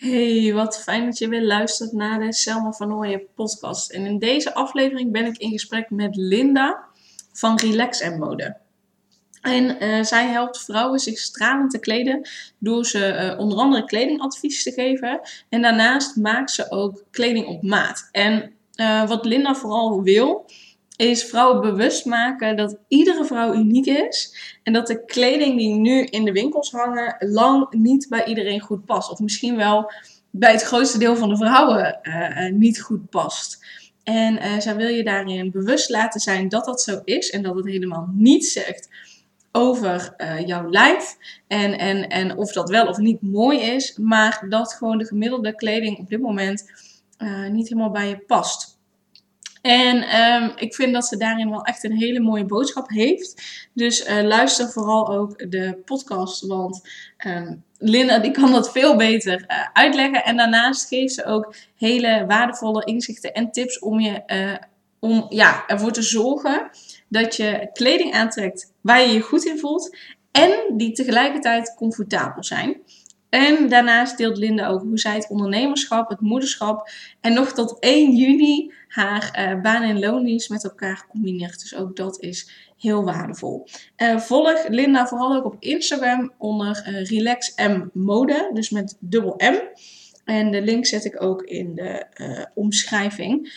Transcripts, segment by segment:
Hey, wat fijn dat je weer luistert naar de Selma van Ooyen podcast. En in deze aflevering ben ik in gesprek met Linda van Relax en Mode. En uh, zij helpt vrouwen zich stralend te kleden door ze uh, onder andere kledingadvies te geven. En daarnaast maakt ze ook kleding op maat. En uh, wat Linda vooral wil, is vrouwen bewust maken dat iedere vrouw uniek is. En dat de kleding die nu in de winkels hangen lang niet bij iedereen goed past. Of misschien wel bij het grootste deel van de vrouwen uh, niet goed past. En uh, zij wil je daarin bewust laten zijn dat dat zo is. En dat het helemaal niet zegt over jouw lijf. En, en, en of dat wel of niet mooi is. Maar dat gewoon de gemiddelde kleding op dit moment niet helemaal bij je past. En um, ik vind dat ze daarin wel echt een hele mooie boodschap heeft. Dus uh, luister vooral ook de podcast, want um, Linda die kan dat veel beter uh, uitleggen. En daarnaast geeft ze ook hele waardevolle inzichten en tips om je uh, om ja, ervoor te zorgen dat je kleding aantrekt waar je je goed in voelt en die tegelijkertijd comfortabel zijn. En daarnaast deelt Linda ook hoe zij het ondernemerschap, het moederschap en nog tot 1 juni haar uh, baan- en loondienst met elkaar combineert. Dus ook dat is heel waardevol. Uh, volg Linda vooral ook op Instagram onder uh, Relax Mode, dus met dubbel M. En de link zet ik ook in de omschrijving.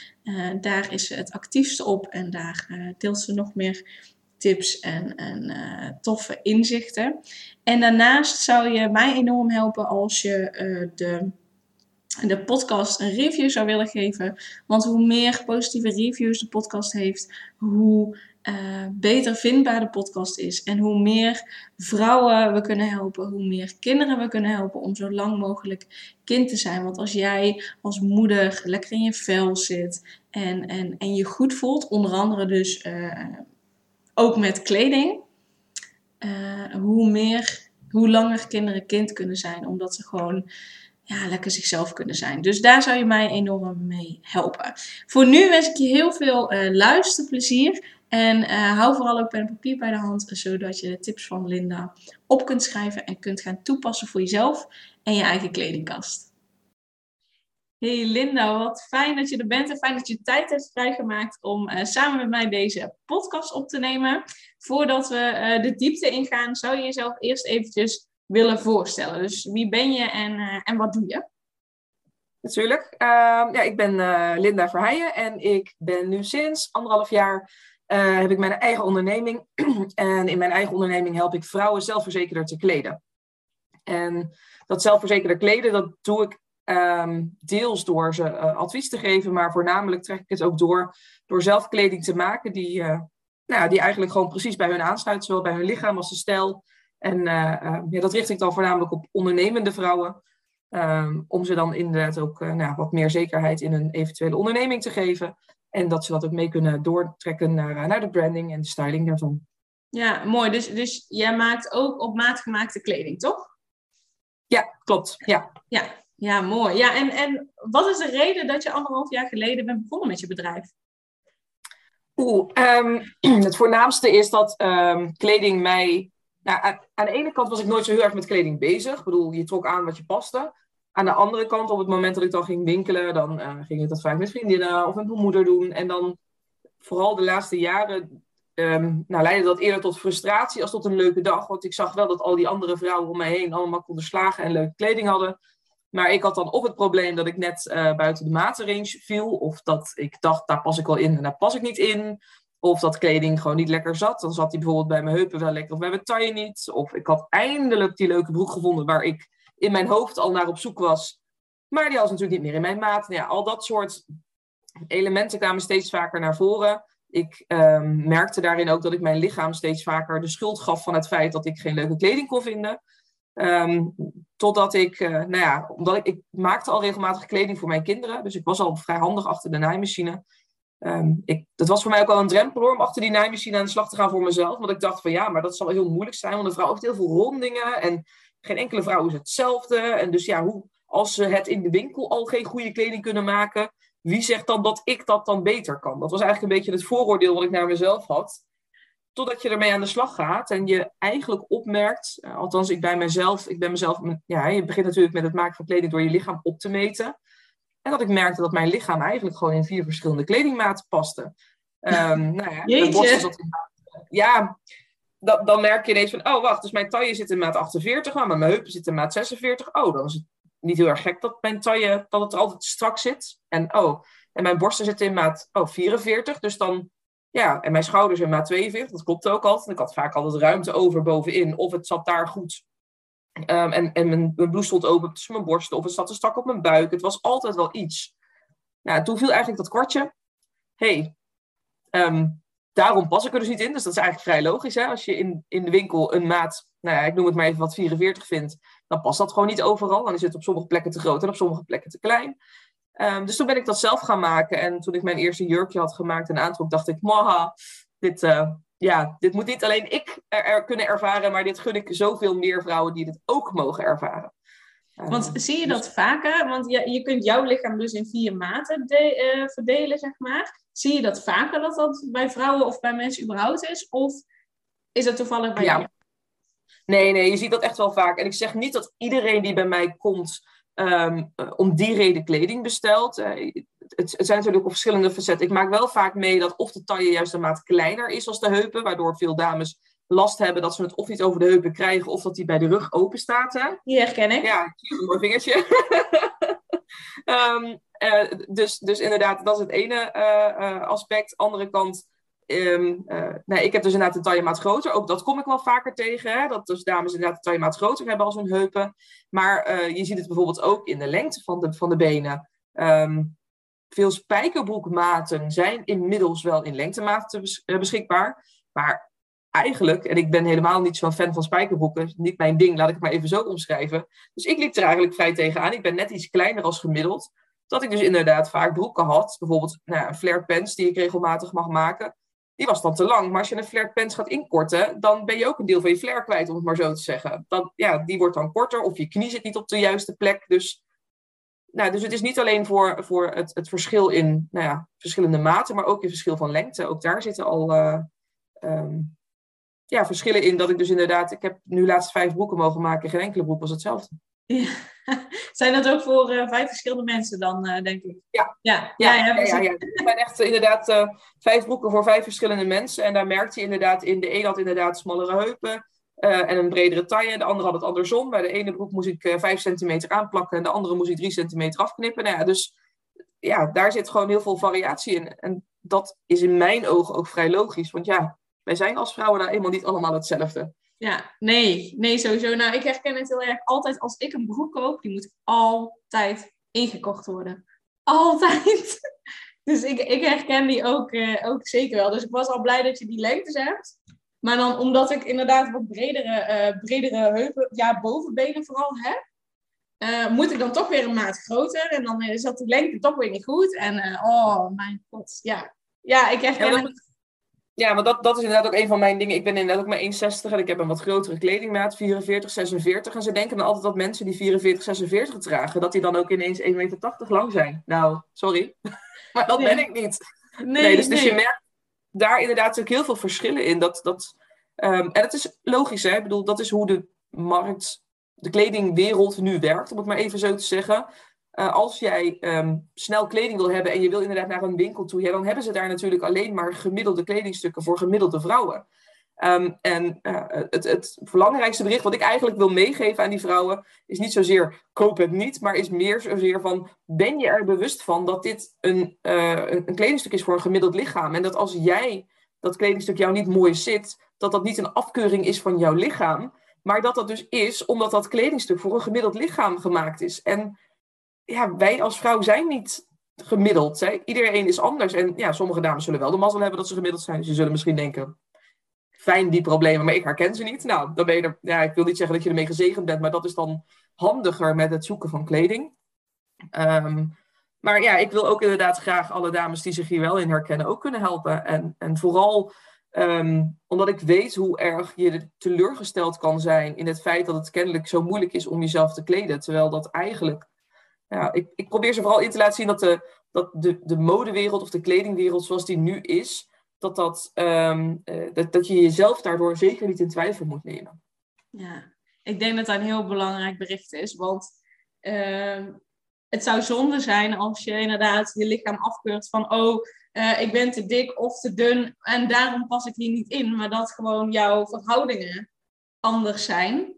Daar is ze het actiefste op en daar deelt ze nog meer tips en, en toffe inzichten. En daarnaast zou je mij enorm helpen als je de de podcast een review zou willen geven. Want hoe meer positieve reviews de podcast heeft, hoe uh, beter vindbaar de podcast is. En hoe meer vrouwen we kunnen helpen, hoe meer kinderen we kunnen helpen om zo lang mogelijk kind te zijn. Want als jij als moeder lekker in je vel zit en, en, en je goed voelt, onder andere dus ook met kleding, uh, hoe meer, hoe langer kinderen kind kunnen zijn. Omdat ze gewoon ja, lekker zichzelf kunnen zijn. Dus daar zou je mij enorm mee helpen. Voor nu wens ik je heel veel uh, luisterplezier. En uh, hou vooral ook pen en papier bij de hand, zodat je de tips van Linda op kunt schrijven en kunt gaan toepassen voor jezelf en je eigen kledingkast. Hey Linda, wat fijn dat je er bent en fijn dat je tijd hebt vrijgemaakt om uh, samen met mij deze podcast op te nemen. Voordat we de diepte ingaan, zou je jezelf eerst eventjes willen voorstellen. Dus wie ben je en, uh, en wat doe je? Natuurlijk. Uh, ja, ik ben Linda Verheijen en ik ben nu sinds anderhalf jaar heb ik mijn eigen onderneming. en in mijn eigen onderneming help ik vrouwen zelfverzekerder te kleden. En dat zelfverzekerder kleden, dat doe ik um, deels door ze advies te geven, maar voornamelijk trek ik het ook door door zelf kleding te maken die, nou, die eigenlijk gewoon precies bij hun aansluit, zowel bij hun lichaam als de stijl en uh, uh, ja, dat richt ik dan voornamelijk op ondernemende vrouwen. Um, om ze dan inderdaad ook uh, nou, wat meer zekerheid in een eventuele onderneming te geven. En dat ze dat ook mee kunnen doortrekken naar, naar de branding en de styling daarvan. Ja, mooi. Dus, dus jij maakt ook op maat gemaakte kleding, toch? Ja, klopt. Ja, ja, ja mooi. Ja, en, en wat is de reden dat je anderhalf jaar geleden bent begonnen met je bedrijf? Oeh, um, het voornaamste is dat um, kleding mij nou, aan, de ene kant was ik nooit zo heel erg met kleding bezig. Ik bedoel, je trok aan wat je paste. Aan de andere kant, op het moment dat ik dan ging winkelen, dan uh, ging ik dat vaak met vriendinnen of met mijn moeder doen. En dan, vooral de laatste jaren, um, nou, leidde dat eerder tot frustratie als tot een leuke dag. Want ik zag wel dat al die andere vrouwen om mij heen allemaal konden slagen en leuke kleding hadden. Maar ik had dan of het probleem dat ik net uh, buiten de matenrange viel. Of dat ik dacht, daar pas ik wel in en daar pas ik niet in. Of dat kleding gewoon niet lekker zat. Dan zat die bijvoorbeeld bij mijn heupen wel lekker of bij mijn taille niet. Of ik had eindelijk die leuke broek gevonden waar ik in mijn hoofd al naar op zoek was. Maar die was natuurlijk niet meer in mijn maat. Nou ja, al dat soort elementen kwamen steeds vaker naar voren. Ik um, merkte daarin ook dat ik mijn lichaam steeds vaker de schuld gaf van het feit dat ik geen leuke kleding kon vinden. Um, totdat ik, uh, nou ja, omdat ik, ik maakte al regelmatig kleding voor mijn kinderen. Dus ik was al vrij handig achter de naaimachine. Um, ik, dat was voor mij ook wel een drempel hoor, om achter die naaimachine aan de slag te gaan voor mezelf. Want ik dacht van ja, maar dat zal heel moeilijk zijn, want een vrouw heeft heel veel rondingen en geen enkele vrouw is hetzelfde. En dus ja, hoe, als ze het in de winkel al geen goede kleding kunnen maken, wie zegt dan dat ik dat dan beter kan? Dat was eigenlijk een beetje het vooroordeel wat ik naar mezelf had. Totdat je ermee aan de slag gaat en je eigenlijk opmerkt, uh, althans ik bij mezelf, ik ben mezelf, ja, je begint natuurlijk met het maken van kleding door je lichaam op te meten. En dat ik merkte dat mijn lichaam eigenlijk gewoon in vier verschillende kledingmaten paste. Um, nou ja, in maat, ja, dan, dan merk je ineens van, oh wacht, dus mijn taille zit in maat 48, maar mijn heupen zitten in maat 46. Oh, dan is het niet heel erg gek dat mijn taille, dat het er altijd strak zit. En oh, en mijn borsten zitten in maat oh, 44, dus dan, ja, en mijn schouders in maat 42, dat klopt ook altijd. Ik had vaak altijd ruimte over bovenin, of het zat daar goed. Um, en en mijn, mijn blouse stond open tussen mijn borsten, of het zat te strak op mijn buik. Het was altijd wel iets. Nou, toen viel eigenlijk dat kwartje. hey, um, daarom pas ik er dus niet in. Dus dat is eigenlijk vrij logisch. Hè? Als je in, in de winkel een maat, nou ja, ik noem het maar even wat 44 vindt, dan past dat gewoon niet overal. Dan is het op sommige plekken te groot en op sommige plekken te klein. Um, dus toen ben ik dat zelf gaan maken. En toen ik mijn eerste jurkje had gemaakt en aantrok, dacht ik, maha, dit, uh, ja, dit moet niet alleen ik er, er, kunnen ervaren, maar dit gun ik zoveel meer vrouwen die dit ook mogen ervaren. Want ehm, zie je dat dus... vaker? Want je, je kunt jouw lichaam dus in vier maten de, uh, verdelen, zeg maar. Zie je dat vaker dat dat bij vrouwen of bij mensen überhaupt is? Of is dat toevallig bij ja. jou? Nee, nee, je ziet dat echt wel vaak. En ik zeg niet dat iedereen die bij mij komt um, om die reden kleding bestelt. Uh, het, het, zijn natuurlijk op verschillende facetten. Ik maak wel vaak mee dat of de taille juist een maat kleiner is als de heupen, waardoor veel dames last hebben dat ze het of niet over de heupen krijgen of dat die bij de rug open staat. Hè? Die herken ik. Ja, een mooi vingertje. um, uh, dus, dus inderdaad, dat is het ene uh, aspect. Andere kant, um, ik heb dus inderdaad een taillemaat groter. Ook dat kom ik wel vaker tegen. Hè? Dat dus dames inderdaad een taillemaat groter hebben als hun heupen. Maar je ziet het bijvoorbeeld ook in de lengte van de, van de benen. Um, veel spijkerbroekmaten zijn inmiddels wel in lengtematen bes beschikbaar. Maar eigenlijk, en ik ben helemaal niet zo'n fan van spijkerbroeken, niet mijn ding, laat ik het maar even zo omschrijven. Dus ik liep er eigenlijk vrij tegenaan. Ik ben net iets kleiner als gemiddeld. Dat ik dus inderdaad vaak broeken had, bijvoorbeeld nou, flare pants die ik regelmatig mag maken. Die was dan te lang. Maar als je een flare pants gaat inkorten, dan ben je ook een deel van je flare kwijt, om het maar zo te zeggen. Dan, ja, die wordt dan korter of je knie zit niet op de juiste plek. Dus, nou, dus het is niet alleen voor, voor het, het verschil in nou ja, verschillende maten, maar ook in verschil van lengte. Ook daar zitten al uh, um, ja, verschillen in dat ik dus inderdaad, ik heb nu laatst vijf broeken mogen maken, geen enkele broek was hetzelfde. Zijn dat ook voor uh, vijf verschillende mensen dan, uh, denk ik? Ja, ja, ja, ja, ja, ja. Het zijn echt uh, inderdaad vijf broeken voor vijf verschillende mensen. En daar merkte je inderdaad in, de een had inderdaad smallere heupen en een bredere taille. De andere had het andersom. Bij de ene broek moest ik vijf centimeter aanplakken en de andere moest ik drie centimeter afknippen. Nou ja, dus ja, daar zit gewoon heel veel variatie in. En dat is in mijn ogen ook vrij logisch. Want ja, wij zijn als vrouwen daar eenmaal niet allemaal hetzelfde. Ja, nee, nee, sowieso. Nou, ik herken het heel erg. Altijd als ik een broek koop, die moet altijd ingekocht worden. Altijd. Dus ik, ik herken die ook, uh, ook zeker wel. Dus ik was al blij dat je die lengtes hebt. Maar dan omdat ik inderdaad wat bredere, uh, bredere heupen, ja, bovenbenen vooral heb, uh, moet ik dan toch weer een maat groter. En dan is dat die lengte toch weer niet goed. En oh mijn god, ja. Ja, ik herken ja, het ja, maar dat, dat is inderdaad ook een van mijn dingen. Ik ben inderdaad ook maar 1,60 en ik heb een wat grotere kledingmaat, 44, 46. En ze denken dan altijd dat mensen die 44, 46 dragen, dat die dan ook ineens 1,80 meter lang zijn. Nou, sorry. maar dat ben ik niet. Nee, nee dus, dus je merkt daar inderdaad ook heel veel verschillen in. Dat, dat, um, en het is logisch, hè? Ik bedoel, dat is hoe de markt, de kledingwereld nu werkt, om het maar even zo te zeggen. Uh, als jij um, snel kleding wil hebben en je wil inderdaad naar een winkel toe, ja, dan hebben ze daar natuurlijk alleen maar gemiddelde kledingstukken voor gemiddelde vrouwen. Um, en uh, het, het, belangrijkste bericht wat ik eigenlijk wil meegeven aan die vrouwen is niet zozeer koop het niet, maar is meer zozeer van ben je er bewust van dat dit een, uh, een kledingstuk is voor een gemiddeld lichaam. En dat als jij dat kledingstuk jou niet mooi zit, dat dat niet een afkeuring is van jouw lichaam, maar dat dat dus is omdat dat kledingstuk voor een gemiddeld lichaam gemaakt is. En ja, wij als vrouw zijn niet gemiddeld. Hè? Iedereen is anders. En ja, sommige dames zullen wel de mazzel hebben dat ze gemiddeld zijn. Dus je zullen misschien denken, fijn die problemen, maar ik herken ze niet. Nou, dan ben je er, ja, ik wil niet zeggen dat je ermee gezegend bent, maar dat is dan handiger met het zoeken van kleding. Um, maar ja, ik wil ook inderdaad graag alle dames die zich hier wel in herkennen ook kunnen helpen. En, en vooral um, omdat ik weet hoe erg je teleurgesteld kan zijn in het feit dat het kennelijk zo moeilijk is om jezelf te kleden. Terwijl dat eigenlijk ja, ik, ik probeer ze vooral in te laten zien dat de, dat de, de modewereld of de kledingwereld zoals die nu is, dat, dat, ehm, eh, dat, dat je jezelf daardoor zeker niet in twijfel moet nemen. Ja, ik denk dat dat een heel belangrijk bericht is. Want ehm, het zou zonde zijn als je inderdaad je lichaam afkeurt van... oh, eh, ik ben te dik of te dun en daarom pas ik hier niet in. Maar dat gewoon jouw verhoudingen anders zijn.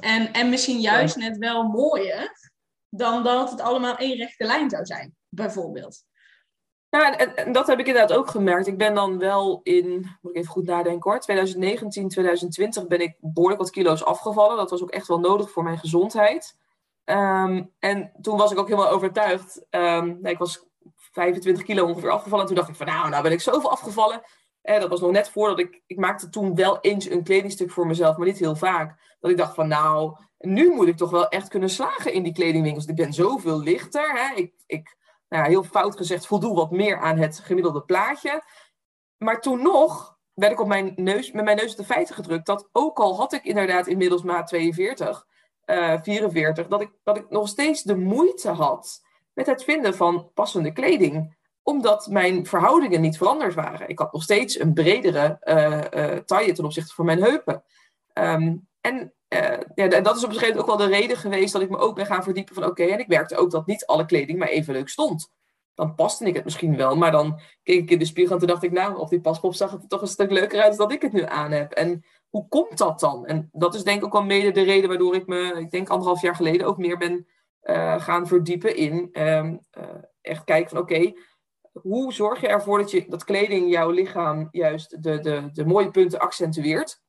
En, en misschien juist net wel mooier dan dat het allemaal één rechte lijn zou zijn, bijvoorbeeld. Ja, en, dat heb ik inderdaad ook gemerkt. Ik ben dan wel in, moet ik even goed nadenken hoor, 2019, 2020 ben ik behoorlijk wat kilo's afgevallen. Dat was ook echt wel nodig voor mijn gezondheid. Ehm, en toen was ik ook helemaal overtuigd. Um, ik was 25 kilo ongeveer afgevallen. En toen dacht ik van nou, nou ben ik zoveel afgevallen. Eh, dat was nog net voordat ik, ik maakte toen wel eens een kledingstuk voor mezelf, maar niet heel vaak. Dat ik dacht van nou, nu moet ik toch wel echt kunnen slagen in die kledingwinkels. Ik ben zoveel lichter. Hè? Ik, ik nou ja, heel fout gezegd, voldoe wat meer aan het gemiddelde plaatje. Maar toen nog werd ik op mijn neus, met mijn neus op de feiten gedrukt dat ook al had ik inderdaad inmiddels maat 42, uh, 44, dat ik, dat ik nog steeds de moeite had met het vinden van passende kleding omdat mijn verhoudingen niet veranderd waren. Ik had nog steeds een bredere uh, taille ten opzichte van mijn heupen. Um, en uh, ja, dat is op een gegeven moment ook wel de reden geweest dat ik me ook ben gaan verdiepen van oké, en ik merkte ook dat niet alle kleding maar even leuk stond. Dan paste ik het misschien wel, maar dan keek ik in de spiegel en toen dacht ik, nou, op die paspop zag het er toch een stuk leuker uit dan ik het nu aan heb. En hoe komt dat dan? En dat is denk ik ook wel mede de reden waardoor ik me, ik denk anderhalf jaar geleden, ook meer ben gaan verdiepen in uh, echt kijken van oké, hoe zorg je ervoor dat, je, dat kleding jouw lichaam juist de, de, de mooie punten accentueert?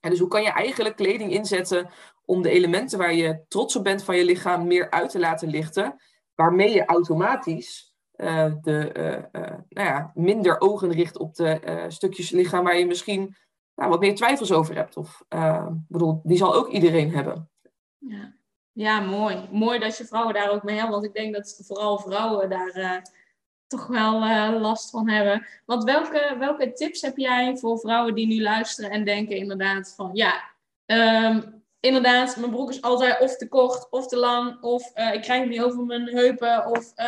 En dus hoe kan je eigenlijk kleding inzetten om de elementen waar je trots op bent van je lichaam meer uit te laten lichten, waarmee je automatisch uh, de, uh, uh, nou ja, minder ogen richt op de stukjes lichaam waar je misschien nou, wat meer twijfels over hebt. Of, bedoel, die zal ook iedereen hebben. Ja. ja, mooi. Mooi dat je vrouwen daar ook mee helpt, want ik denk dat vooral vrouwen daar toch wel uh, last van hebben. Want welke, welke tips heb jij voor vrouwen die nu luisteren en denken inderdaad van ja, um, inderdaad, mijn broek is altijd of te kort of te lang, of uh, ik krijg hem niet over mijn heupen, of uh,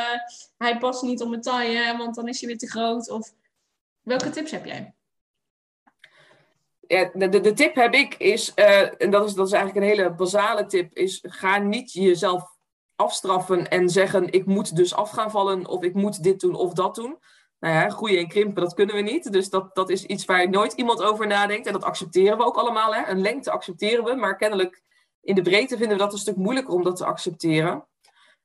hij past niet op mijn taille, want dan is hij weer te groot. Of welke tips heb jij? Ja, de, de, de tip heb ik is, en dat is, dat is eigenlijk een hele basale tip, is ga niet jezelf afstraffen en zeggen ik moet dus af gaan vallen of ik moet dit doen of dat doen. Nou ja, groeien en krimpen, dat kunnen we niet. Dus dat, dat is iets waar nooit iemand over nadenkt. En dat accepteren we ook allemaal. Hè? Een lengte accepteren we, maar kennelijk in de breedte vinden we dat een stuk moeilijker om dat te accepteren.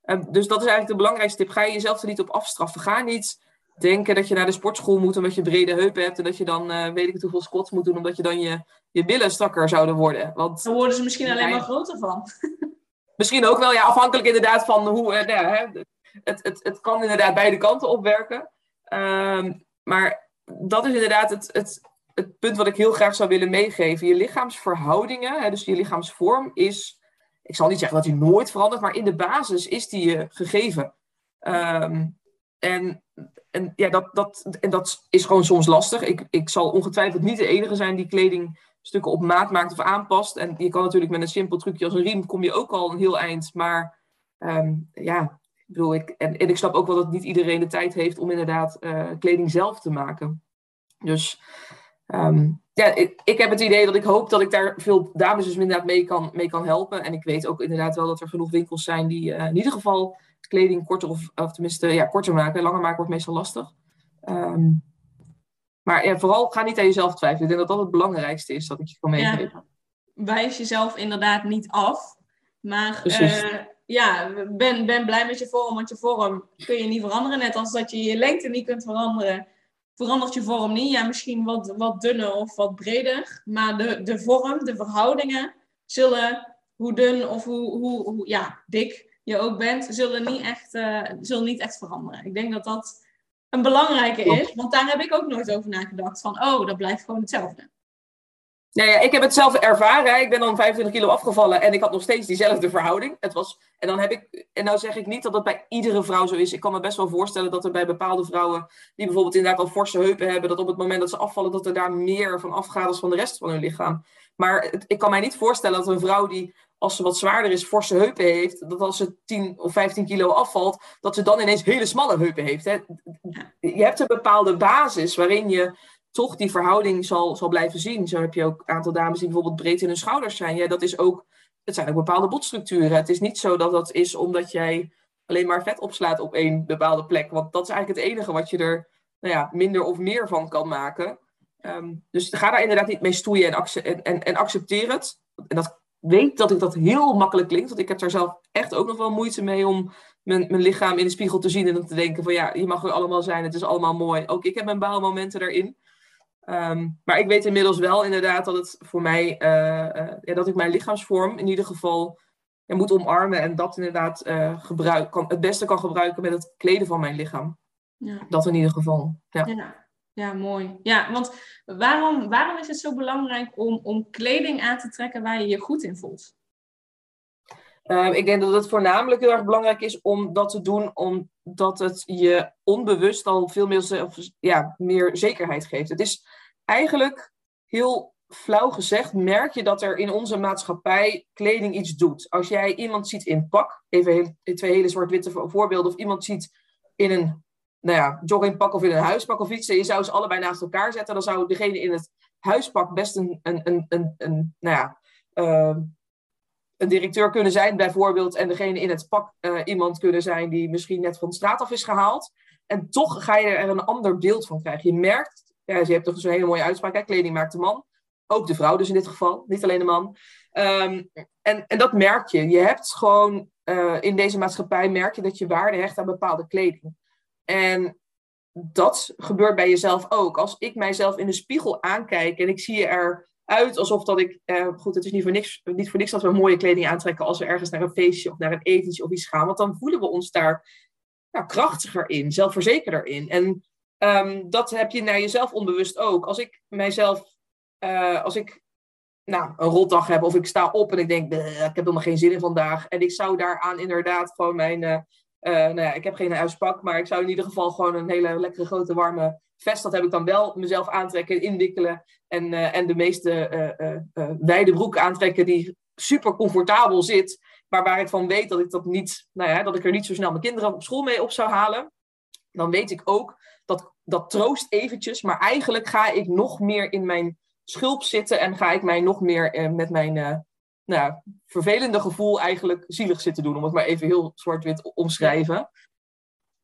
Uh, dus dat is eigenlijk de belangrijkste tip. Ga je jezelf er niet op afstraffen. Ga niet denken dat je naar de sportschool moet omdat je brede heupen hebt en dat je dan uh, weet ik het hoeveel squats moet doen omdat je dan je, je billen strakker zouden worden. Want, dan worden ze misschien alleen maar groter van. Misschien ook wel, ja, afhankelijk inderdaad van hoe. Uh, nou, hè, het, het, het kan inderdaad beide kanten opwerken. Um, maar dat is inderdaad het, het, het punt wat ik heel graag zou willen meegeven. Je lichaamsverhoudingen, hè, dus je lichaamsvorm, is. Ik zal niet zeggen dat die nooit verandert, maar in de basis is die je gegeven. Um, en en, ja, dat, dat, en dat is gewoon soms lastig. Ik, ik zal ongetwijfeld niet de enige zijn die kleding stukken op maat maakt of aanpast. En je kan natuurlijk met een simpel trucje als een riem kom je ook al een heel eind. Maar um, ja, ik bedoel, ik, en, ik snap ook wel dat niet iedereen de tijd heeft om inderdaad uh, kleding zelf te maken. Dus um, ja, ik, ik, heb het idee dat ik hoop dat ik daar veel dames dus inderdaad mee kan, mee kan helpen. En ik weet ook inderdaad wel dat er genoeg winkels zijn die uh, in ieder geval kleding korter of, of tenminste ja, korter maken. Langer maken wordt meestal lastig. Um, maar ja, vooral ga niet aan jezelf twijfelen. Ik denk dat dat het belangrijkste is dat ik je kan meegeven. Ja, wijs jezelf inderdaad niet af. Maar uh, ja, ben, ben blij met je vorm. Want je vorm kun je niet veranderen. Net als dat je je lengte niet kunt veranderen. Verandert je vorm niet. Ja, misschien wat, wat dunner of wat breder. Maar de, de vorm, de verhoudingen zullen, hoe dun of hoe, hoe, hoe ja, dik je ook bent, zullen niet echt, uh, zullen niet echt veranderen. Ik denk dat dat een belangrijke is. Want daar heb ik ook nooit over nagedacht. Van, oh, dat blijft gewoon hetzelfde. Nou ja, ik heb het zelf ervaren. Ik ben dan 25 kilo afgevallen en ik had nog steeds diezelfde verhouding. Het was, en dan heb ik, en nou zeg ik niet dat dat bij iedere vrouw zo is. Ik kan me best wel voorstellen dat er bij bepaalde vrouwen, die bijvoorbeeld inderdaad al forse heupen hebben, dat op het moment dat ze afvallen, dat er daar meer van afgaat als van de rest van hun lichaam. Maar ik kan mij niet voorstellen dat een vrouw die, als ze wat zwaarder is, forse heupen heeft, dat als ze 10 of 15 kilo afvalt, dat ze dan ineens hele smalle heupen heeft. Hè? Je hebt een bepaalde basis waarin je toch die verhouding zal, zal blijven zien. Zo heb je ook een aantal dames die bijvoorbeeld breed in hun schouders zijn. Ja, dat is ook, het zijn ook bepaalde botstructuren. Het is niet zo dat dat is omdat jij alleen maar vet opslaat op één bepaalde plek. Want dat is eigenlijk het enige wat je er nou ja, minder of meer van kan maken. Ehm, dus ga daar inderdaad niet mee stoeien en, en, en, accepteer het. En dat weet dat ik dat heel makkelijk klinkt. Want ik heb daar zelf echt ook nog wel moeite mee om mijn, mijn lichaam in de spiegel te zien en dan te denken van ja, je mag er allemaal zijn, het is allemaal mooi. Ook ik heb mijn baalmomenten daarin. Ehm, maar ik weet inmiddels wel inderdaad dat het voor mij, uh, uh, ja, dat ik mijn lichaamsvorm in ieder geval ja, moet omarmen en dat inderdaad uh, gebruik, kan, het beste kan gebruiken met het kleden van mijn lichaam. Ja. Dat in ieder geval. Ja. ja. Ja, mooi. Ja, want waarom, waarom is het zo belangrijk om, om kleding aan te trekken waar je je goed in voelt? Ehm, ik denk dat het voornamelijk heel erg belangrijk is om dat te doen, omdat het je onbewust al veel meer, ja, meer zekerheid geeft. Het is eigenlijk heel flauw gezegd, merk je dat er in onze maatschappij kleding iets doet. Als jij iemand ziet in pak, even twee hele zwart-witte voorbeelden, of iemand ziet in een nou ja, joggingpak of in een huispak of iets, en je zou ze allebei naast elkaar zetten, dan zou degene in het huispak best een, een, een, een, nou ja, uh, een directeur kunnen zijn, bijvoorbeeld, en degene in het pak uh, iemand kunnen zijn die misschien net van de straat af is gehaald. En toch ga je er een ander beeld van krijgen. Je merkt, ja, je hebt toch zo'n hele mooie uitspraak, hè? kleding maakt de man. Ook de vrouw dus in dit geval, niet alleen de man. Um, en, en dat merk je. Je hebt gewoon uh, in deze maatschappij, merk je dat je waarde hecht aan bepaalde kleding. En dat gebeurt bij jezelf ook. Als ik mijzelf in de spiegel aankijk en ik zie er uit alsof dat ik. Eh, goed, het is niet voor, niks, niet voor niks dat we mooie kleding aantrekken als we ergens naar een feestje of naar een etentje of iets gaan. Want dan voelen we ons daar ja, krachtiger in, zelfverzekerder in. En um, dat heb je naar jezelf onbewust ook. Als ik mijzelf. Uh, als ik nou, een rotdag heb of ik sta op en ik denk, ik heb helemaal geen zin in vandaag. En ik zou daaraan inderdaad gewoon mijn. Uh, uh, nou ja, ik heb geen huispak, maar ik zou in ieder geval gewoon een hele lekkere grote warme vest. Dat heb ik dan wel mezelf aantrekken, inwikkelen. En, en de meeste wijde broek aantrekken die super comfortabel zit. Maar waar ik van weet dat ik, dat, niet, nou ja, dat ik er niet zo snel mijn kinderen op school mee op zou halen. Dan weet ik ook dat troost eventjes. Maar eigenlijk ga ik nog meer in mijn schulp zitten. En ga ik mij nog meer met mijn nou, vervelende gevoel eigenlijk zielig zitten doen. Om het maar even heel zwart-wit omschrijven.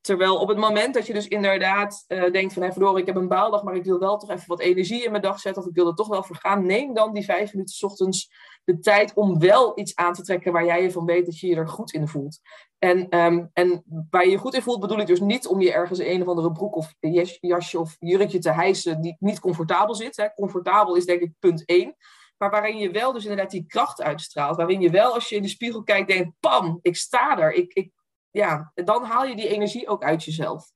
Terwijl op het moment dat je dus inderdaad uh, denkt van... Hey, verdorie, ik heb een baaldag, maar ik wil wel toch even wat energie in mijn dag zetten. Of ik wil er toch wel voor gaan. Neem dan die vijf minuten s ochtends de tijd om wel iets aan te trekken... waar jij je van weet dat je je er goed in voelt. En, um, en waar je je goed in voelt bedoel ik dus niet om je ergens een of andere broek of jasje of jurkje te hijsen... die niet comfortabel zit. Hè. Comfortabel is denk ik punt één maar waarin je wel dus inderdaad die kracht uitstraalt. Waarin je wel, als je in de spiegel kijkt, denkt, pam, ik sta er. Ik, ja, dan haal je die energie ook uit jezelf.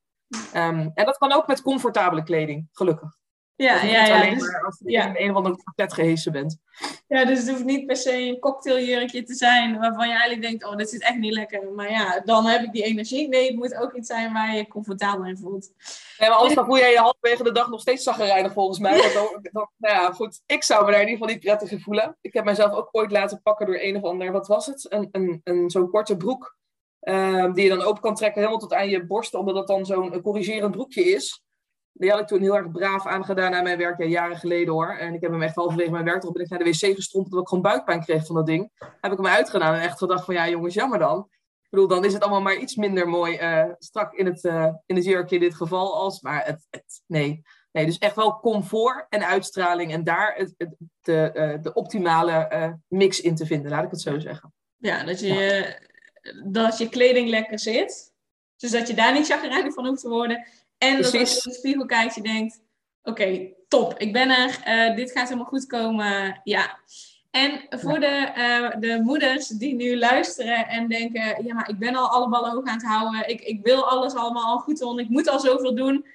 Um, en dat kan ook met comfortabele kleding, gelukkig. Ja, ja, ja. Alleen dus, maar als je ja. in een of ander pakket gehesen bent. Ja, dus het hoeft niet per se een cocktailjurkje te zijn waarvan je eigenlijk denkt, oh, dit is echt niet lekker. Maar ja, dan heb ik die energie. Nee, het moet ook iets zijn waar je je comfortabel in voelt. Nee, maar anders dan voel jij je halverwege de dag nog steeds zaggerijnig volgens mij. Dan, nou ja, goed, ik zou me daar in ieder geval niet prettig in voelen. Ik heb mezelf ook ooit laten pakken door een of ander, wat was het? Een, een, een, zo'n korte broek. Uh, die je dan open kan trekken helemaal tot aan je borsten, omdat het dan zo'n corrigerend broekje is. Die had ik toen heel erg braaf aangedaan aan mijn werk, ja, jaren geleden hoor. En ik heb hem echt halverwege mijn werk erop ben ik naar de wc gestrompeld, omdat ik gewoon buikpijn kreeg van dat ding. Heb ik hem uitgedaan en echt gedacht van, ja jongens, jammer dan. Ik bedoel, dan is het allemaal maar iets minder mooi uh, strak in het, uh, in het jurkje in dit geval als, maar het, het, nee. Nee, dus echt wel comfort en uitstraling en daar het, het, de, uh, de optimale mix in te vinden, laat ik het zo zeggen. Ja, dat je, ja. Dat je kleding lekker zit. Dus dat je daar niet chagrijnig van hoeft te worden. En Precies. dat als je in de spiegel kijkt, je denkt, oké, top, ik ben er, uh, dit gaat helemaal goed komen, ja. En voor de, uh, de moeders die nu luisteren en denken, ja, maar ik ben al alle ballen hoog aan het houden, ik, ik wil alles allemaal al goed doen, ik moet al zoveel doen,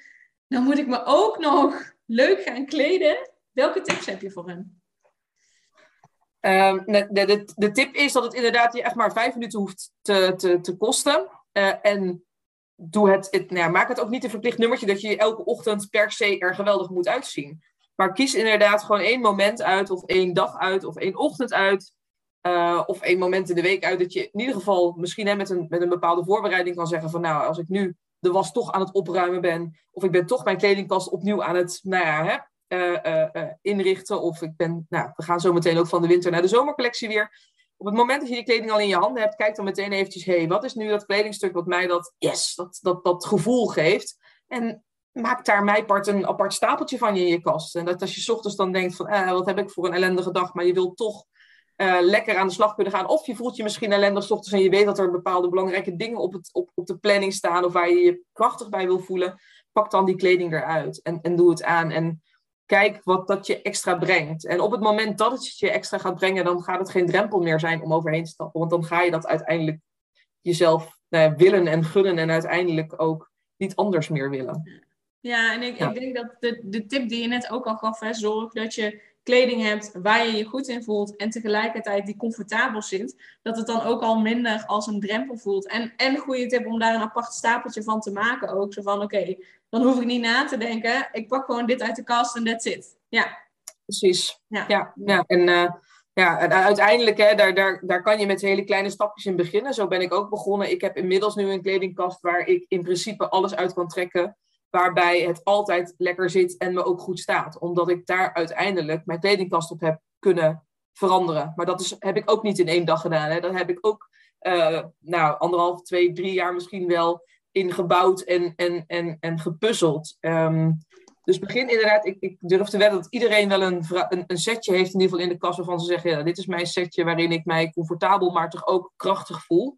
dan moet ik me ook nog leuk gaan kleden. Welke tips heb je voor hen? Ehm, de, de, de, tip is dat het inderdaad je echt maar vijf minuten hoeft te, te, te kosten. Uh, en doe het, het nou, maak het ook niet een verplicht nummertje dat je elke ochtend per se er geweldig moet uitzien. Maar kies inderdaad gewoon één moment uit, of één dag uit, of één ochtend uit. Uh, of één moment in de week uit dat je in ieder geval misschien hè, met, een, met een bepaalde voorbereiding kan zeggen van nou, als ik nu de was toch aan het opruimen ben, of ik ben toch mijn kledingkast opnieuw aan het nou ja, hè, inrichten, of ik ben, nou, we gaan zo meteen ook van de winter naar de zomercollectie weer. Op het moment dat je die kleding al in je handen hebt, kijk dan meteen eventjes, hé, hey, wat is nu dat kledingstuk wat mij dat, yes, dat, dat, dat gevoel geeft? En maak daar mij part een apart stapeltje van je in je kast. En dat als je ochtends dan denkt van, eh, wat heb ik voor een ellendige dag, maar je wilt toch lekker aan de slag kunnen gaan. Of je voelt je misschien ellendig ochtends en je weet dat er bepaalde belangrijke dingen op, het, op, op de planning staan of waar je je krachtig bij wil voelen. Pak dan die kleding eruit en, en doe het aan. En kijk wat dat je extra brengt. En op het moment dat het je extra gaat brengen, dan gaat het geen drempel meer zijn om overheen te stappen. Want dan ga je dat uiteindelijk jezelf nou ja, willen en gunnen en uiteindelijk ook niet anders meer willen. Ja, en ik, ik denk dat de, de tip die je net ook al gaf, hè, zorg dat je kleding hebt waar je je goed in voelt en tegelijkertijd die comfortabel zit, dat het dan ook al minder als een drempel voelt. En, en een goede tip om daar een apart stapeltje van te maken ook. Zo van, oké, dan hoef ik niet na te denken. Ik pak gewoon dit uit de kast en that's it. Ja. Precies. Ja, ja, ja. en... Uh... Ja, uiteindelijk, hè, daar, daar, daar kan je met hele kleine stapjes in beginnen. Zo ben ik ook begonnen. Ik heb inmiddels nu een kledingkast waar ik in principe alles uit kan trekken waarbij het altijd lekker zit en me ook goed staat. Omdat ik daar uiteindelijk mijn kledingkast op heb kunnen veranderen. Maar dat is, heb ik ook niet in één dag gedaan. Hè. Dat heb ik ook uh, nou, anderhalf, twee, drie jaar misschien wel ingebouwd en, en, en, en gepuzzeld. Um, dus begin inderdaad, ik, ik, durf te wedden dat iedereen wel een, een, setje heeft, in ieder geval in de kast, waarvan ze zeggen: ja, dit is mijn setje waarin ik mij comfortabel, maar toch ook krachtig voel.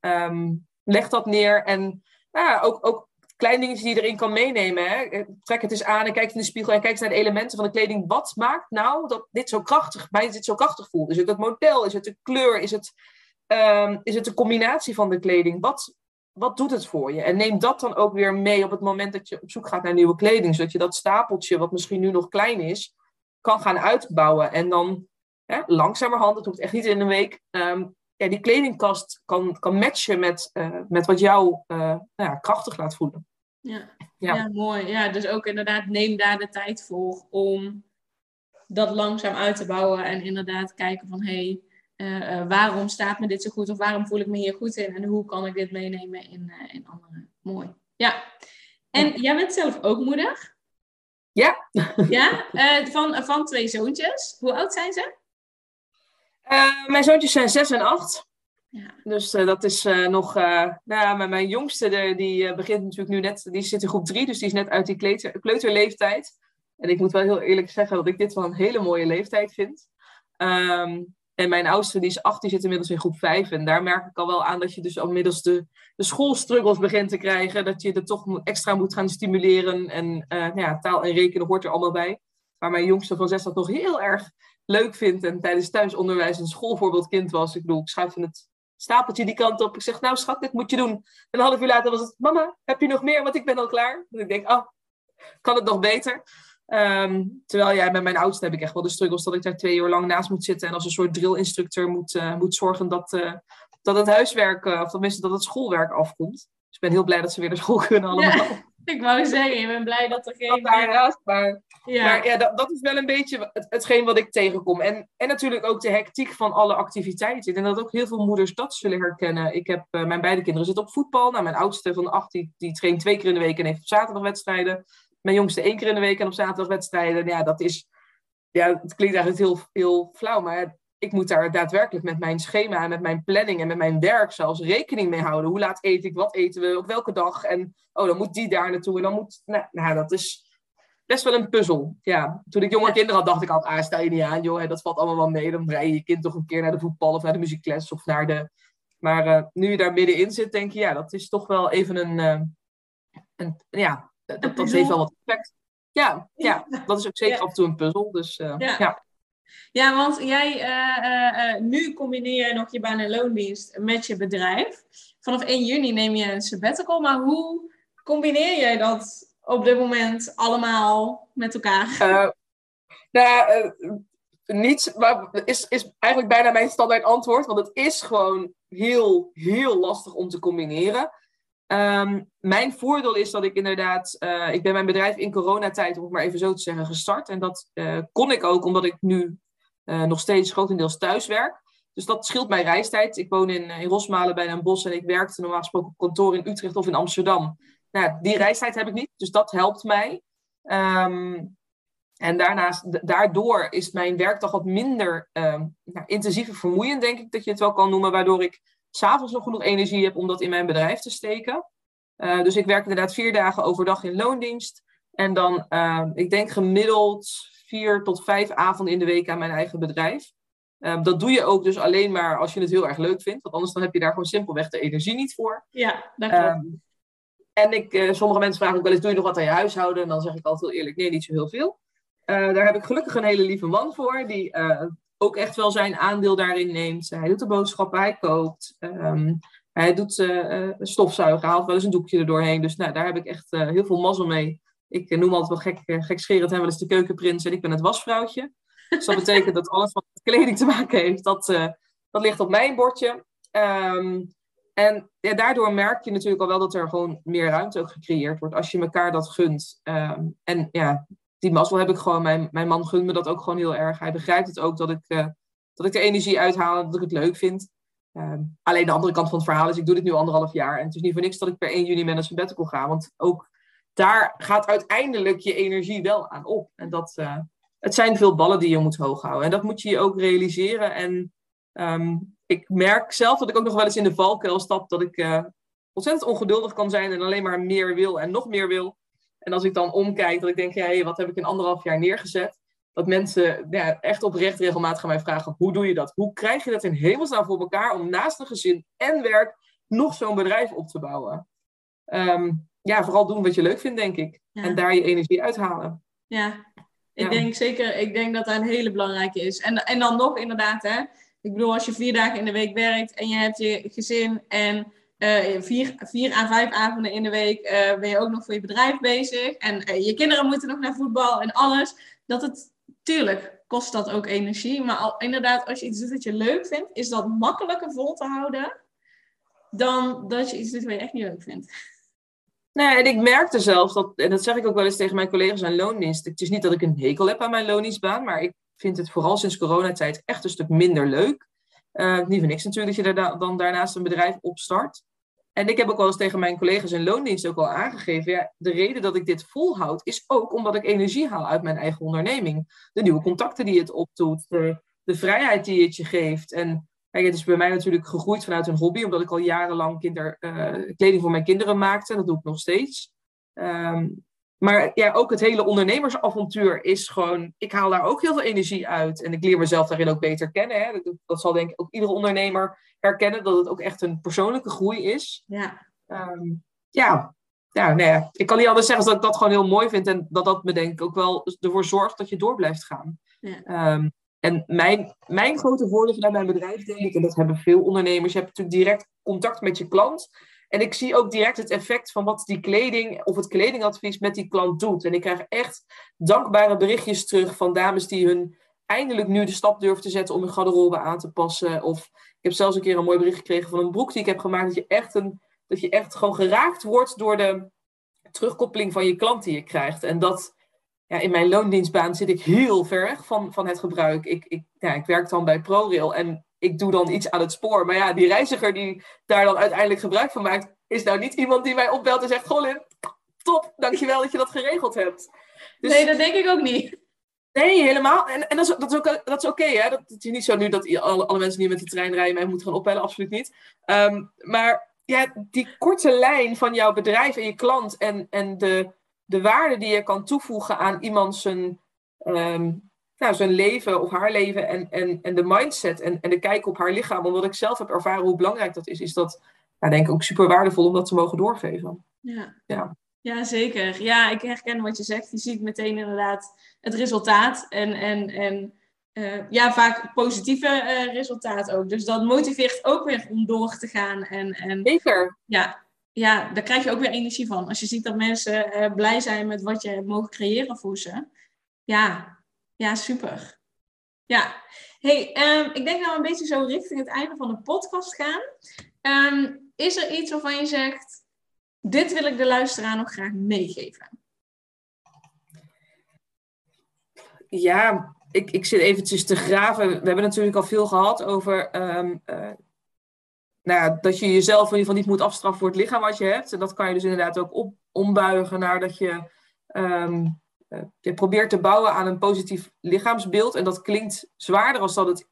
Um, leg dat neer en ja, ook, ook kleine dingetjes die je erin kan meenemen. Hè? Eh, trek het eens aan en kijk in de spiegel en kijk naar de elementen van de kleding. Wat maakt nou dat dit zo krachtig, mij dit zo krachtig voelt? Is het het model? Is het de kleur? Is het, um, is het de combinatie van de kleding? Wat, wat doet het voor je? En neem dat dan ook weer mee op het moment dat je op zoek gaat naar nieuwe kleding. Zodat je dat stapeltje, wat misschien nu nog klein is, kan gaan uitbouwen. En dan hè, langzamerhand, het hoeft echt niet in een week, um, ja, die kledingkast kan, kan matchen met, uh, met wat jou uh, nou ja, krachtig laat voelen. Ja. ja. Ja. mooi. Ja, dus ook inderdaad, neem daar de tijd voor om dat langzaam uit te bouwen en inderdaad kijken van hé, hey, uh, waarom staat me dit zo goed of waarom voel ik me hier goed in en hoe kan ik dit meenemen in, in anderen. Mooi. Ja. En jij bent zelf ook moeder? Ja. Ja, van, van twee zoontjes. Hoe oud zijn ze? Uh, mijn zoontjes zijn zes en acht. Ja. Dus uh, dat is uh, nog. nou, mijn jongste de, die begint natuurlijk nu net. Die zit in groep drie, dus die is net uit die kleuter, kleuterleeftijd. En ik moet wel heel eerlijk zeggen dat ik dit wel een hele mooie leeftijd vind. Um, en mijn oudste, die is acht, die zit inmiddels in groep vijf. En daar merk ik al wel aan dat je dus al de, de schoolstruggles begint te krijgen. Dat je er toch extra moet gaan stimuleren. En nou ja, taal en rekenen hoort er allemaal bij. Maar mijn jongste van zes dat nog heel erg leuk vindt en tijdens thuisonderwijs een schoolvoorbeeldkind was. Ik bedoel, ik schuif het stapeltje die kant op. Ik zeg, nou schat, dit moet je doen. En een half uur later was het, mama, heb je nog meer? Want ik ben al klaar. En ik denk, oh, kan het nog beter? Um, terwijl jij ja, met mijn oudste heb ik echt wel de struggles dat ik daar twee uur lang naast moet zitten en als een soort drillinstructeur moet, uh, moet zorgen dat, uh, dat het huiswerk, uh, of tenminste dat het schoolwerk afkomt. Dus ik ben heel blij dat ze weer naar school kunnen allemaal. Ja. Ik wou zeggen, ik ben blij dat er geen... Dat maar, ja. maar ja, dat, dat, is wel een beetje het, hetgeen wat ik tegenkom. En, en natuurlijk ook de hectiek van alle activiteiten. En dat ook heel veel moeders dat zullen herkennen. Ik heb, mijn beide kinderen zitten op voetbal. Nou, mijn oudste van acht, die, die traint twee keer in de week en heeft op zaterdag wedstrijden. Mijn jongste één keer in de week en op zaterdag wedstrijden. Ja, dat is... Ja, het klinkt eigenlijk heel, heel flauw, maar ik moet daar daadwerkelijk met mijn schema en met mijn planning en met mijn werk zelfs rekening mee houden. Hoe laat eet ik, wat eten we, op welke dag en oh, dan moet die daar naartoe en dan moet... Nou, nou dat is best wel een puzzel. Ja, toen ik jonge kinderen had, dacht ik altijd, ah, stel je niet aan, joh, dat valt allemaal wel mee. Dan rij je je kind toch een keer naar de voetbal of naar de muziekles of naar de... Maar uh, nu je daar middenin zit, denk je, ja, dat is toch wel even een... Uh, een ja, dat, dat heeft wel wat effect. Ja, ja, dat is ook zeker af en toe een puzzel. Dus uh, ja. Ja, want jij, uh, uh, nu combineer je nog je baan en loondienst met je bedrijf. Vanaf 1 juni neem je een sabbatical, maar hoe combineer jij dat op dit moment allemaal met elkaar? nou, niets, maar is, is eigenlijk bijna mijn standaard antwoord. Want het is gewoon heel, heel lastig om te combineren. Ehm, mijn voordeel is dat ik inderdaad, uh, ik ben mijn bedrijf in coronatijd, om het maar even zo te zeggen, gestart. En dat uh, kon ik ook omdat ik nu uh, nog steeds grotendeels thuis werk. Dus dat scheelt mijn reistijd. Ik woon in, in Rosmalen bij een bos en ik werkte normaal gesproken op kantoor in Utrecht of in Amsterdam. Nou, die reistijd heb ik niet, dus dat helpt mij. Um, en daarnaast, daardoor is mijn werkdag wat minder uh, nou, intensief en vermoeiend, denk ik dat je het wel kan noemen, waardoor ik s'avonds nog genoeg energie heb om dat in mijn bedrijf te steken. Uh, dus ik werk inderdaad vier dagen overdag in loondienst. En dan, uh, ik denk gemiddeld vier tot vijf avonden in de week aan mijn eigen bedrijf. Uh, dat doe je ook dus alleen maar als je het heel erg leuk vindt. Want anders dan heb je daar gewoon simpelweg de energie niet voor. Ja, dat klopt. Ehm, en ik, sommige mensen vragen ook wel eens, doe je nog wat aan je huishouden? En dan zeg ik altijd heel eerlijk, nee, niet zo heel veel. Uh, daar heb ik gelukkig een hele lieve man voor, die uh, ook echt wel zijn aandeel daarin neemt. Hij doet de boodschappen, hij kookt, um, hij doet uh, stofzuigen, haalt wel eens een doekje erdoorheen. Dus nou, daar heb ik echt heel veel mazzel mee. Ik noem altijd wel gek, gekscherend hem wel eens de keukenprins en ik ben het wasvrouwtje. Dus dat betekent dat alles wat met kleding te maken heeft, dat, dat ligt op mijn bordje. Um, en ja, daardoor merk je natuurlijk al wel dat er gewoon meer ruimte ook gecreëerd wordt als je elkaar dat gunt. Um, en ja, die mazzel heb ik gewoon. Mijn, mijn man gunt me dat ook gewoon heel erg. Hij begrijpt het ook dat ik, uh, dat ik de energie uithaal en dat ik het leuk vind. Uh, alleen de andere kant van het verhaal is, ik doe dit nu anderhalf jaar. En het is niet voor niks dat ik per 1 juni met een sabbatical ga. Want ook daar gaat uiteindelijk je energie wel aan op. En dat, uh, het zijn veel ballen die je moet hoog houden. En dat moet je je ook realiseren. En um, ik merk zelf dat ik ook nog wel eens in de valkuil stap. Dat ik uh, ontzettend ongeduldig kan zijn en alleen maar meer wil en nog meer wil. En als ik dan omkijk, dat ik denk, ja, hey, wat heb ik in anderhalf jaar neergezet? Dat mensen ja, echt oprecht regelmatig aan mij vragen, hoe doe je dat? Hoe krijg je dat in hemelsnaam voor elkaar om naast een gezin en werk nog zo'n bedrijf op te bouwen? Um, ja, vooral doen wat je leuk vindt, denk ik. Ja. En daar je energie uithalen. Ja, ik ja. denk zeker, ik denk dat dat een hele belangrijke is. En, en dan nog inderdaad, hè. Ik bedoel, als je vier dagen in de week werkt en je hebt je gezin en uh, vier, vier à vijf avonden in de week uh, ben je ook nog voor je bedrijf bezig. En uh, je kinderen moeten nog naar voetbal en alles. Dat het, tuurlijk kost dat ook energie. Maar al, inderdaad, als je iets doet dat je leuk vindt, is dat makkelijker vol te houden dan dat je iets doet wat je echt niet leuk vindt. Nee, en ik merkte zelfs dat, en dat zeg ik ook wel eens tegen mijn collega's aan loondienst. Het is niet dat ik een hekel heb aan mijn loondienstbaan, maar ik vind het vooral sinds coronatijd echt een stuk minder leuk. Uh, niet voor niks natuurlijk dat je daar dan daarnaast een bedrijf opstart. En ik heb ook wel eens tegen mijn collega's in loondienst ook al aangegeven. Ja, de reden dat ik dit volhoud is ook omdat ik energie haal uit mijn eigen onderneming. De nieuwe contacten die het opdoet, de, de vrijheid die het je geeft. En kijk, het is bij mij natuurlijk gegroeid vanuit een hobby, omdat ik al jarenlang kinder, uh, kleding voor mijn kinderen maakte. Dat doe ik nog steeds. Um, maar ja, ook het hele ondernemersavontuur is gewoon, ik haal daar ook heel veel energie uit. En ik leer mezelf daarin ook beter kennen. Hè. Dat, dat zal denk ik ook iedere ondernemer herkennen, dat het ook echt een persoonlijke groei is. Ja. Um, ja, ja, nee, nou ik kan niet anders zeggen dan dat ik dat gewoon heel mooi vind. En dat dat me denk ik ook wel ervoor zorgt dat je door blijft gaan. Ja. Um, en mijn, mijn grote voordeel vanuit mijn bedrijf, denk ik, en dat hebben veel ondernemers, je hebt natuurlijk direct contact met je klant. En ik zie ook direct het effect van wat die kleding of het kledingadvies met die klant doet. En ik krijg echt dankbare berichtjes terug van dames die hun eindelijk nu de stap durven te zetten om hun garderobe aan te passen. Of ik heb zelfs een keer een mooi bericht gekregen van een broek die ik heb gemaakt. Dat je echt, een, dat je echt gewoon geraakt wordt door de terugkoppeling van je klant die je krijgt. En dat, ja, in mijn loondienstbaan zit ik heel ver weg van, van het gebruik. Ik, ik, ja, ik werk dan bij ProRail en ik doe dan iets aan het spoor. Maar ja, die reiziger die daar dan uiteindelijk gebruik van maakt, is nou niet iemand die mij opbelt en zegt: Golin, top, dankjewel dat je dat geregeld hebt. Dus, nee, dat denk ik ook niet. Nee, helemaal. En, en dat is, dat is ook, dat is oké, hè? Dat, het is niet zo nu dat alle, alle mensen die met de trein rijden mij moeten gaan opbellen, absoluut niet. Um, maar ja, die korte lijn van jouw bedrijf en je klant en, en de, de waarde die je kan toevoegen aan iemand zijn, um, nou, zijn leven of haar leven en, en, en de mindset en, en de kijk op haar lichaam, omdat ik zelf heb ervaren hoe belangrijk dat is, is dat ja, denk ik ook super waardevol om dat te mogen doorgeven. Ja. ja. Ja, zeker. Ja, ik herken wat je zegt. Je ziet meteen inderdaad het resultaat. En, en, en uh, ja, vaak positieve uh, resultaat ook. Dus dat motiveert ook weer om door te gaan. En, en, zeker. Ja, ja, daar krijg je ook weer energie van. Als je ziet dat mensen blij zijn met wat je hebt mogen creëren voor ze. Ja, ja super. Ja, hey, ehm, ik denk dat we een beetje zo richting het einde van de podcast gaan. Ehm, is er iets waarvan je zegt, dit wil ik de luisteraar nog graag meegeven? Ja, ik, ik zit eventjes te graven. We hebben natuurlijk al veel gehad over ehm, eh, nou dat je jezelf in ieder geval niet moet afstraffen voor het lichaam wat je hebt. En dat kan je dus inderdaad ook op, ombuigen naar dat je, um, je probeert te bouwen aan een positief lichaamsbeeld. En dat klinkt zwaarder als dat het.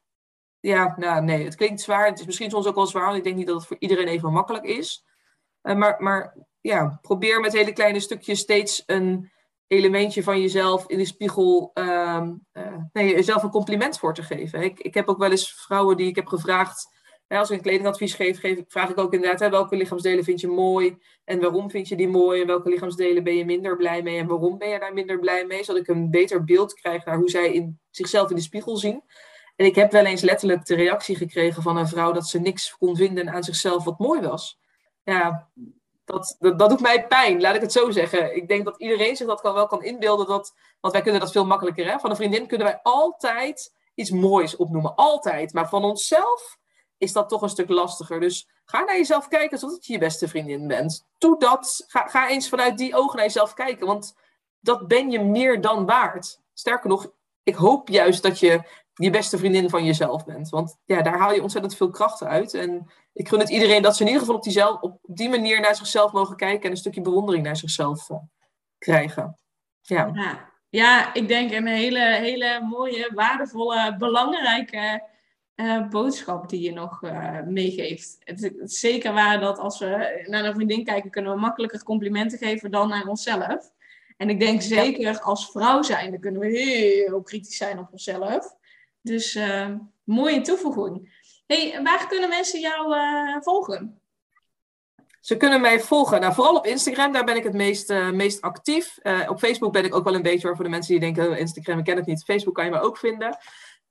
Ja, nou nee, het klinkt zwaar. Het is misschien soms ook wel zwaar, want ik denk niet dat het voor iedereen even makkelijk is. Uh, maar, maar ja, probeer met hele kleine stukjes steeds een elementje van jezelf in de spiegel um, nee, jezelf een compliment voor te geven. Ik, ik heb ook wel eens vrouwen die ik heb gevraagd als ik een kledingadvies geef, geef, vraag ik ook inderdaad, hè, welke lichaamsdelen vind je mooi en waarom vind je die mooi en welke lichaamsdelen ben je minder blij mee en waarom ben je daar minder blij mee, zodat ik een beter beeld krijg naar hoe zij in, zichzelf in de spiegel zien. En ik heb wel eens letterlijk de reactie gekregen van een vrouw dat ze niks kon vinden aan zichzelf wat mooi was. Ja, dat, dat, doet mij pijn, laat ik het zo zeggen. Ik denk dat iedereen zich dat wel kan inbeelden, dat, want wij kunnen dat veel makkelijker. Hè? Van een vriendin kunnen wij altijd iets moois opnoemen, altijd. Maar van onszelf is dat toch een stuk lastiger. Dus ga naar jezelf kijken zodat je je beste vriendin bent. Doe dat. Ga, ga eens vanuit die ogen naar jezelf kijken. Want dat ben je meer dan waard. Sterker nog, ik hoop juist dat je je beste vriendin van jezelf bent. Want ja, daar haal je ontzettend veel krachten uit. En ik gun het iedereen dat ze in ieder geval op die, op die manier naar zichzelf mogen kijken en een stukje bewondering naar zichzelf uh, krijgen. Ja. ja. Ja, ik denk een hele, hele mooie, waardevolle, belangrijke uh, boodschap die je nog uh, meegeeft. Het, is zeker waar dat als we naar een vriendin kijken, kunnen we makkelijker complimenten geven dan naar onszelf. En ik denk zeker als vrouw zijn, dan kunnen we heel kritisch zijn op onszelf. Dus uh, mooie toevoeging. Hey, waar kunnen mensen jou volgen? Ze kunnen mij volgen. Nou, vooral op Instagram, daar ben ik het meest, meest actief. op Facebook ben ik ook wel een beetje, voor de mensen die denken, oh, Instagram, ik ken het niet. Facebook kan je me ook vinden.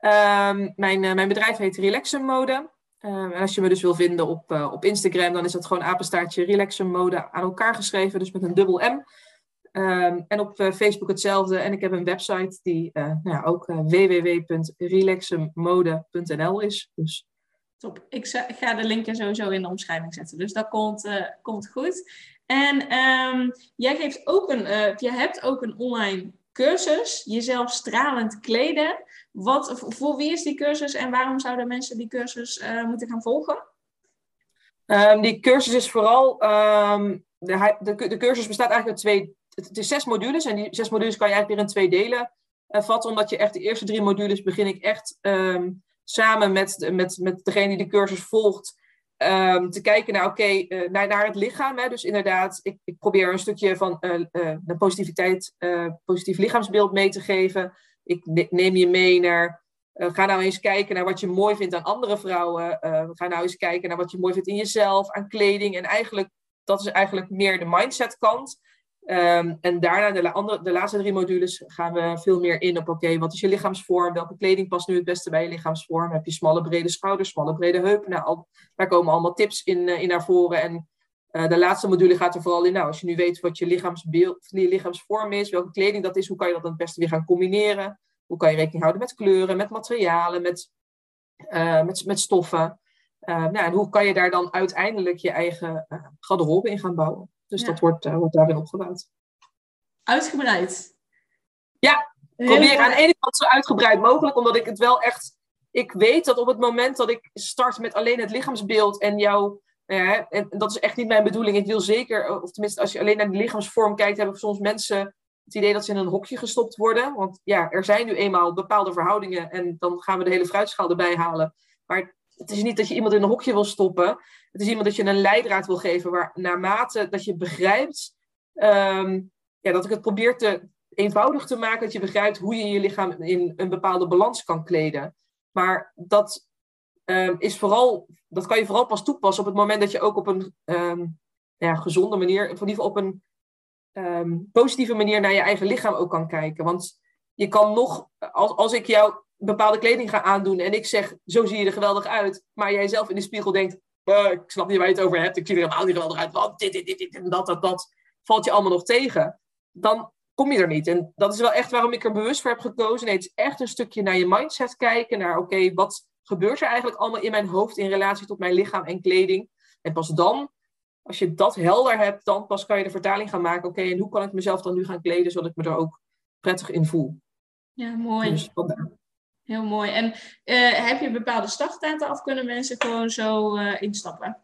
Um, mijn, uh, mijn bedrijf heet Relaxum Mode. Um, en als je me dus wil vinden op, uh, op Instagram, dan is dat gewoon apenstaartje Relaxum Mode aan elkaar geschreven, dus met een dubbel M. Um, en op uh, Facebook hetzelfde. En ik heb een website die nou ja, ook www.relaxummode.nl is. Dus. Top. Ik ga de link sowieso in de omschrijving zetten. Dus dat komt, komt goed. En jij geeft ook een, je hebt ook een online cursus, jezelf stralend kleden. Wat, voor wie is die cursus en waarom zouden mensen die cursus uh, moeten gaan volgen? Um, die cursus is vooral. Um, de, de, de, cursus bestaat eigenlijk uit twee. Het is zes modules en die zes modules kan je eigenlijk weer in twee delen uh, vatten. Omdat je echt de eerste drie modules begin ik echt um, samen met, met, met degene die de cursus volgt. Te kijken naar, oké, uh, naar, naar het lichaam. Hè. Dus inderdaad, ik, ik probeer een stukje van uh, de positiviteit, positief lichaamsbeeld mee te geven. Ik neem je mee naar, ga nou eens kijken naar wat je mooi vindt aan andere vrouwen. ga nou eens kijken naar wat je mooi vindt in jezelf, aan kleding. En eigenlijk, dat is eigenlijk meer de mindset kant. Um, en daarna, de, andere, de laatste drie modules, gaan we veel meer in op: oké, wat is je lichaamsvorm? Welke kleding past nu het beste bij je lichaamsvorm? Heb je smalle, brede schouders, smalle, brede heupen? Nou, daar komen allemaal tips in, uh, in naar voren. En uh, de laatste module gaat er vooral in: nou, als je nu weet wat je, lichaamsbeeld, je lichaamsvorm is, welke kleding dat is, hoe kan je dat dan het beste weer gaan combineren? Hoe kan je rekening houden met kleuren, met materialen, met, uh, met, met stoffen? nou, en hoe kan je daar dan uiteindelijk je eigen garderobe in gaan bouwen? Dus dat wordt, wordt daarin opgebouwd. Uitgebreid. Ja, probeer aan de ene kant zo uitgebreid mogelijk, omdat ik het wel echt. Ik weet dat op het moment dat ik start met alleen het lichaamsbeeld en jou. En dat is echt niet mijn bedoeling. Ik wil zeker, of tenminste, als je alleen naar de lichaamsvorm kijkt, hebben soms mensen het idee dat ze in een hokje gestopt worden. Want ja, er zijn nu eenmaal bepaalde verhoudingen en dan gaan we de hele fruitschaal erbij halen. Maar het is niet dat je iemand in een hokje wil stoppen. Het is iemand dat je een leidraad wil geven waar naarmate dat je begrijpt, um, ja, dat ik het probeer te eenvoudig te maken, dat je begrijpt hoe je je lichaam in een bepaalde balans kan kleden. Maar dat um, is vooral, dat kan je vooral pas toepassen op het moment dat je ook op een um, ja, gezonde manier, in ieder op een positieve manier naar je eigen lichaam ook kan kijken. Want je kan nog, als, als ik jou bepaalde kleding ga aandoen en ik zeg, zo zie je er geweldig uit, maar jij zelf in de spiegel denkt, uh, ik snap niet waar je het over hebt, ik zie er helemaal niet geweldig uit, want dit, dit, dit, dit en dat, dat, dat, valt je allemaal nog tegen. Dan kom je er niet. En dat is wel echt waarom ik er bewust voor heb gekozen. Nee, het is echt een stukje naar je mindset kijken. Naar, oké, wat gebeurt er eigenlijk allemaal in mijn hoofd in relatie tot mijn lichaam en kleding? En pas dan, als je dat helder hebt, dan pas kan je de vertaling gaan maken. Oké, en hoe kan ik mezelf dan nu gaan kleden, zodat ik me er ook prettig in voel? Ja, mooi. Dus Heel mooi. En uh, heb je bepaalde startdata of kunnen mensen gewoon zo uh, instappen?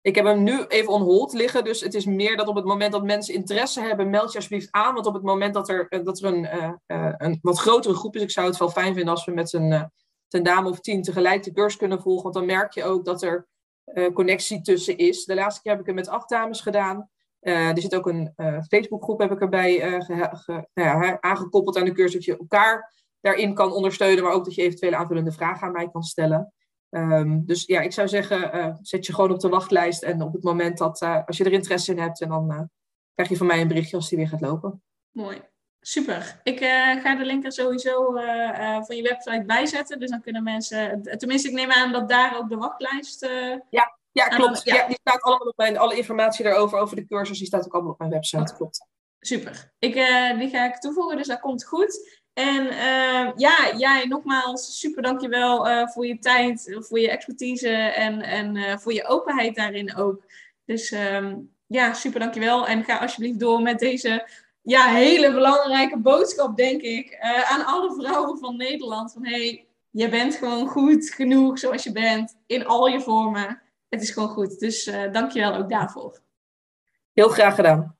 Ik heb hem nu even on hold liggen. Dus het is meer dat op het moment dat mensen interesse hebben, meld je alsjeblieft aan. Want op het moment dat er, eh, dat er een, uh, een wat grotere groep is, ik zou het wel fijn vinden als we met een, ten dame of tien tegelijk de cursus kunnen volgen. Want dan merk je ook dat er connectie tussen is. De laatste keer heb ik het met acht dames gedaan. er zit ook een Facebookgroep heb ik erbij ge, ge, ja, aangekoppeld aan de cursus. Dat je elkaar daarin kan ondersteunen, maar ook dat je eventuele aanvullende vragen aan mij kan stellen. Um, dus ja, ik zou zeggen, uh, zet je gewoon op de wachtlijst. En op het moment dat, uh, als je er interesse in hebt, en dan uh, krijg je van mij een berichtje als die weer gaat lopen. Mooi. Super. Ik ga de link er sowieso van je website bijzetten. Dus dan kunnen mensen, tenminste ik neem aan dat daar ook de wachtlijst... ja, ja, klopt. ja. ja. die staat allemaal op mijn, alle informatie daarover, over de cursus, die staat ook allemaal op mijn website. Klopt. Super. Ik, die ga ik toevoegen, dus dat komt goed. En uh, ja, jij nogmaals super dankjewel uh, voor je tijd, voor je expertise en, en uh, voor je openheid daarin ook. Dus um, ja, super dankjewel. En ga alsjeblieft door met deze ja, hele belangrijke boodschap, denk ik, uh, aan alle vrouwen van Nederland. Van hey, je bent gewoon goed genoeg zoals je bent, in al je vormen. Het is gewoon goed. Dus dankjewel ook daarvoor. Heel graag gedaan.